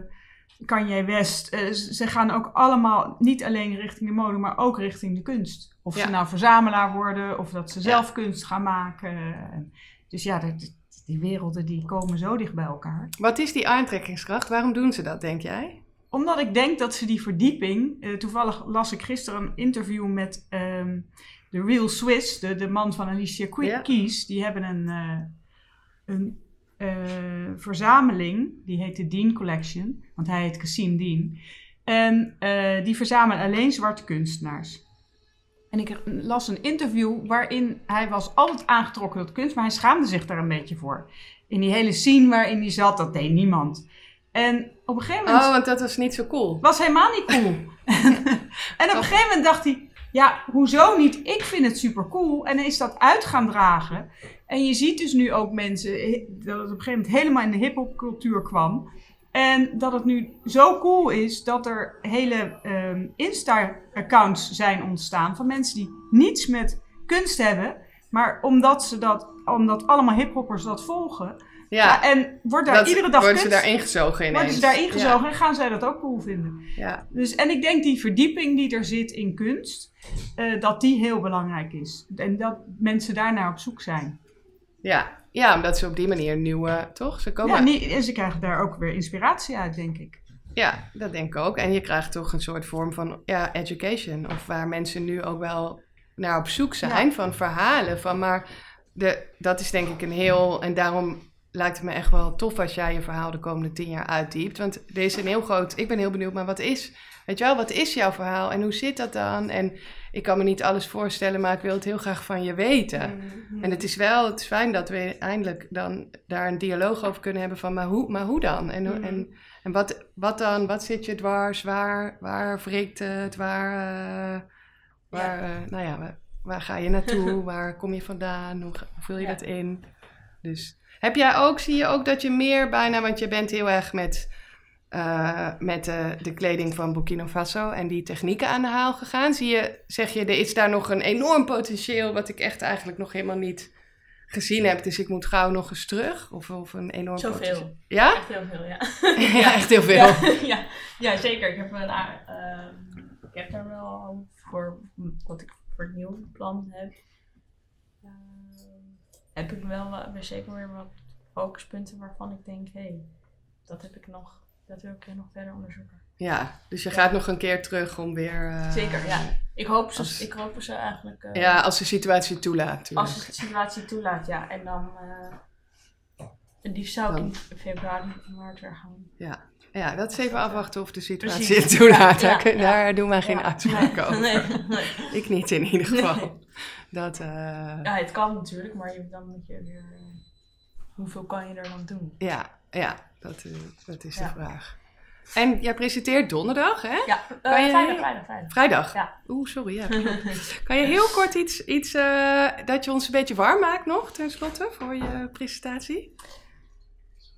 Kanye West, eh, ze gaan ook allemaal niet alleen richting de mode, maar ook richting de kunst. Of Ja. ze nou verzamelaar worden, of dat ze zelf kunst gaan maken. En Dus ja, dat- die werelden die komen zo dicht bij elkaar. Wat is die aantrekkingskracht? Waarom doen ze dat, denk jij? Omdat ik denk dat ze die verdieping. eh, toevallig las ik gisteren een interview met ehm, de Real Swiss, de, de man van Alicia Ja. Keys. Die hebben een, een eh, verzameling, die heet de Dean Collection, want hij heet Cassim Dean. En eh, die verzamelen alleen zwarte kunstenaars. En ik las een interview waarin hij was altijd aangetrokken tot kunst, maar hij schaamde zich daar een beetje voor. In die hele scene waarin hij zat, dat deed niemand. En op een gegeven moment Oh, want dat was niet zo cool. was helemaal niet cool. <laughs> en op een gegeven moment dacht hij, ja, hoezo niet? Ik vind het super cool. En is dat uit gaan dragen. En je ziet dus nu ook mensen, dat het op een gegeven moment helemaal in de hip-hop cultuur kwam. En dat het nu zo cool is dat er hele ehm, Insta-accounts zijn ontstaan van mensen die niets met kunst hebben. Maar omdat ze dat, omdat allemaal hiphoppers dat volgen. Ja, en wordt daar dat iedere dag worden ze daar ingezogen ineens. worden ze daar ingezogen en gaan zij dat ook cool vinden. Ja. Dus, en ik denk die verdieping die er zit in kunst, eh, dat die heel belangrijk is. En dat mensen daarnaar op zoek zijn. Ja. ja, omdat ze op die manier nieuwe, toch? Ze komen Ja, niet, en ze krijgen daar ook weer inspiratie uit, denk ik. Ja, dat denk ik ook. En je krijgt toch een soort vorm van ja, education. Of waar mensen nu ook wel naar op zoek zijn van verhalen. Van, maar de, dat is denk ik een heel... En daarom lijkt het me echt wel tof als jij je verhaal de komende tien jaar uitdiept. Want er is een heel groot... Ik ben heel benieuwd, maar wat is... Weet je wel, wat is jouw verhaal en hoe zit dat dan? En ik kan me niet alles voorstellen, maar ik wil het heel graag van je weten. Mhm. En het is wel, het is fijn dat we eindelijk dan daar een dialoog over kunnen hebben van, maar hoe, maar hoe dan? En, Mhm. en, en wat, wat dan? Wat zit je dwars? Waar, waar wrikt het? Waar, eh, waar eh, nou ja, waar, waar ga je naartoe? <laughs> waar kom je vandaan? Hoe, vul je Ja. dat in? Dus heb jij ook, zie je ook dat je meer bijna, want je bent heel erg met, eh, met de, de kleding van Burkina Faso en die technieken aan de haal gegaan. Zie je, zeg je, er is daar nog een enorm potentieel wat ik echt eigenlijk nog helemaal niet gezien heb. Dus ik moet gauw nog eens terug. Of, of een enorm Zoveel. potentieel. Ja? Echt heel veel, ja. ja, echt heel veel. Ja, <laughs> <laughs> ja, ja, zeker. Ik heb, een, ehm, ik heb daar wel voor wat ik voor het nieuwe plan heb. Heb ik wel zeker weer wat focuspunten waarvan ik denk, hé, hey, dat heb ik nog, dat wil ik nog verder onderzoeken. Ja, dus je gaat nog een keer terug om weer... eh, Zeker, ja. Ik hoop ze, als- ik hoop ze eigenlijk. eh, Ja, als de situatie toelaat. natuurlijk. Als de situatie toelaat, ja. En dan. eh het liefst zou ik in februari, maart weer gaan. Ja. Ja, dat is even afwachten of de situatie het toelaat. Ja, Daar, ja, daar doen wij geen Ja. uitspraken over. Nee, nee. Ik niet in ieder geval. Nee. Dat, eh, Ja, het kan natuurlijk, maar je, dan moet je weer. eh, hoeveel kan je er dan doen? ja, ja, dat, eh, dat is de vraag. En jij presenteert donderdag, hè? Ja, Kan je- vrijdag, vrijdag, vrijdag. Vrijdag? Ja. Oeh, sorry. Ja, <laughs> kan je heel kort iets, iets eh, dat je ons een beetje warm maakt nog, tenslotte, voor je presentatie?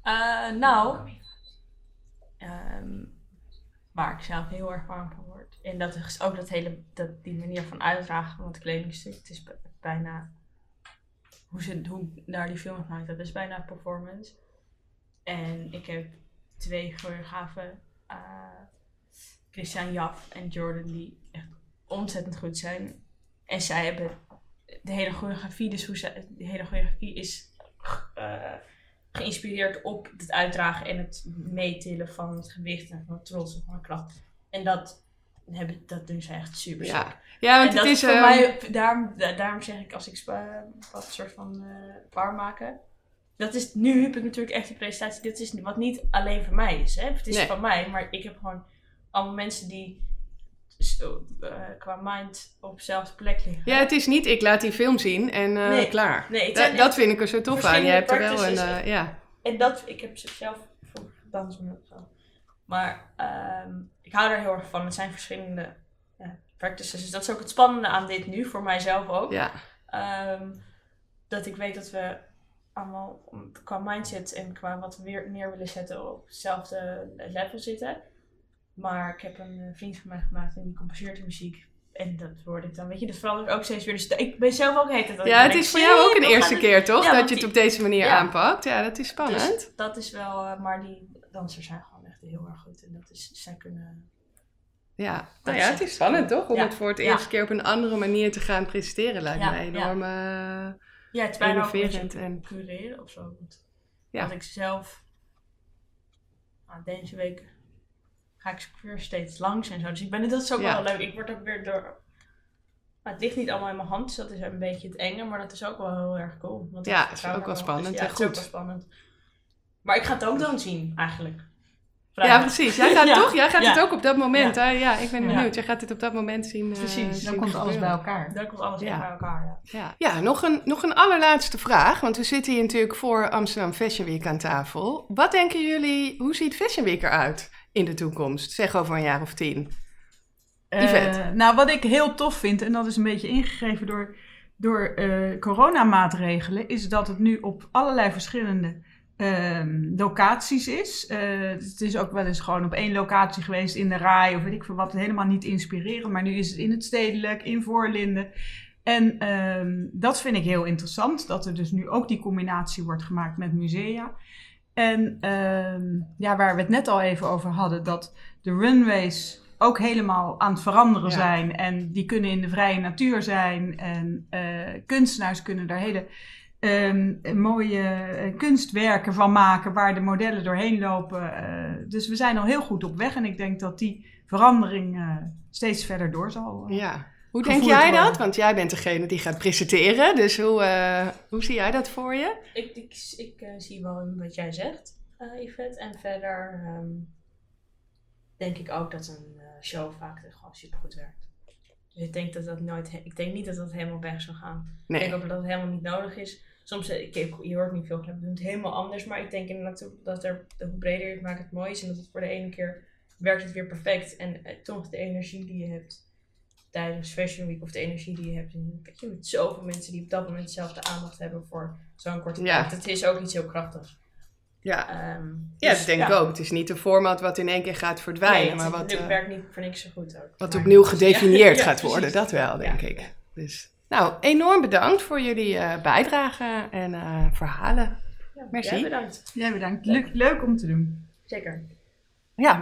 Eh, nou, waar ik zelf heel erg warm van word. En dat is ook dat hele, dat, die manier van uitdragen van het kledingstuk. Het is bijna, hoe ze hoe naar die film gemaakt dat is bijna performance. En ik heb twee choreografen, eh, Christian Jaf en Jordan, die echt ontzettend goed zijn. En zij hebben de hele choreografie, dus hoe ze, de hele choreografie is eh, geïnspireerd op het uitdragen en het meetillen van het gewicht en van het trots en van de kracht. En dat, hebben, dat doen ze echt super sick. Ja, ja want en het dat is... voor ehm, mij, daarom, da- daarom zeg ik als ik spa, wat soort van eh bar maken. Dat is, nu heb ik natuurlijk echt die presentatie. Dit is wat niet alleen voor mij is. Hè? Het is Nee. van mij, maar ik heb gewoon allemaal mensen die eh, qua mind op dezelfde plek liggen. Ja, het is niet ik laat die film zien en eh, Nee. klaar. Nee, Da- dat vind ik er zo tof aan. Je hebt er wel een... eh, ja. En dat, ik heb ze zelf voor dansen zo. Maar ehm, ik hou er heel erg van. Het zijn verschillende ja, practices. Dus dat is ook het spannende aan dit nu, voor mijzelf ook. ja. Ehm, dat ik weet dat we allemaal qua mindset en qua wat we weer neer willen zetten op hetzelfde level zitten. Maar ik heb een eh, vriend van mij gemaakt en die composeert de muziek. En dat hoorde ik dan, weet je, dat verandert ook steeds weer. Dus ik ben zelf ook heet het. ja, het is voor jou ook een eerste keer, toch? Ja, dat je het op deze manier Ja. aanpakt. Ja, dat is spannend. Dus dat is wel, eh, maar die dansers zijn gewoon echt heel erg goed. En dat is, zij kunnen... Ja, nou ja, het is spannend toch? Om Ja. het voor het Ja. eerste keer op een andere manier te gaan presenteren lijkt Ja, me ja. enorm eh, Ja, het is bijna ook En, cureren of zo. Want Ja. Want ik zelf, nou, deze week ga ik weer steeds langs en zo. Dus ik ben, dat is ook Ja. wel leuk. Ik word ook weer door... Maar het ligt niet allemaal in mijn hand, dus dat is een beetje het enge. Maar dat is ook wel heel erg cool. Want Ja, vertrouw is ook wel Dus spannend ja, en het is ook goed. wel spannend. Maar ik ga het ook dan zien, eigenlijk. ja, precies. Jij gaat, <laughs> Ja. toch? Jij gaat Ja. het ook op dat moment. Ja. hè? Ja, ik ben Ja. benieuwd. Jij gaat het op dat moment zien. eh, Precies, zien Dan komt alles bij elkaar. Dan komt alles bij elkaar, ja. Ja, ja nog, een, nog een allerlaatste vraag. Want we zitten hier natuurlijk voor Amsterdam Fashion Week aan tafel. Wat denken jullie, hoe ziet Fashion Week eruit in de toekomst? Zeg over een jaar of tien. Yvette. Eh, nou, wat ik heel tof vind, en dat is een beetje ingegeven door, door eh, coronamaatregelen, is dat het nu op allerlei verschillende ehm, locaties is. Eh, het is ook wel eens gewoon op één locatie geweest in de RAI of weet ik veel wat, helemaal niet inspirerend. Maar nu is het in het stedelijk, in Voorlinden. En ehm, dat vind ik heel interessant, dat er dus nu ook die combinatie wordt gemaakt met musea. En ehm, ja, waar we het net al even over hadden, dat de runways ook helemaal aan het veranderen Ja. zijn. En die kunnen in de vrije natuur zijn. En eh, kunstenaars kunnen daar hele ehm, mooie eh, kunstwerken van maken waar de modellen doorheen lopen. Eh, dus we zijn al heel goed op weg. En ik denk dat die verandering steeds verder door zal. Ja. Hoe denk jij dat? Want jij bent degene die gaat presenteren. Dus hoe, eh, hoe zie jij dat voor je? Ik, ik, ik eh, zie wel wat jij zegt, eh Yvette. En verder ehm, denk ik ook dat een eh, show vaak gewoon supergoed werkt. Dus ik denk dat dat nooit, ik denk niet dat dat helemaal weg zou gaan. Ik denk ook dat het helemaal niet nodig is. Soms, ik, ik- je hoort niet veel, we doen het helemaal anders. Maar ik denk inderdaad dat er, hoe breder je het maakt, het mooi is. En dat het voor de ene keer werkt het weer perfect. En toch de energie die je hebt tijdens Fashion Week of de energie die je hebt. Weet je, met zoveel mensen die op dat moment dezelfde aandacht hebben voor zo'n korte Ja. tijd. Het is ook iets heel krachtigs. Ja, Ehm, ja dus, dat denk ik ook. Het is niet een format wat in één keer gaat verdwijnen. Nee, het, maar wat, het eh, werkt niet voor niks zo goed ook. wat Maar- opnieuw gedefinieerd <laughs> Ja, gaat worden. Dat wel, denk Ja. ik. Dus, nou, enorm bedankt voor jullie eh, bijdrage en eh, verhalen. Ja, Merci. jij bedankt. Jij bedankt. Leuk, leuk om te doen. Zeker. Ja,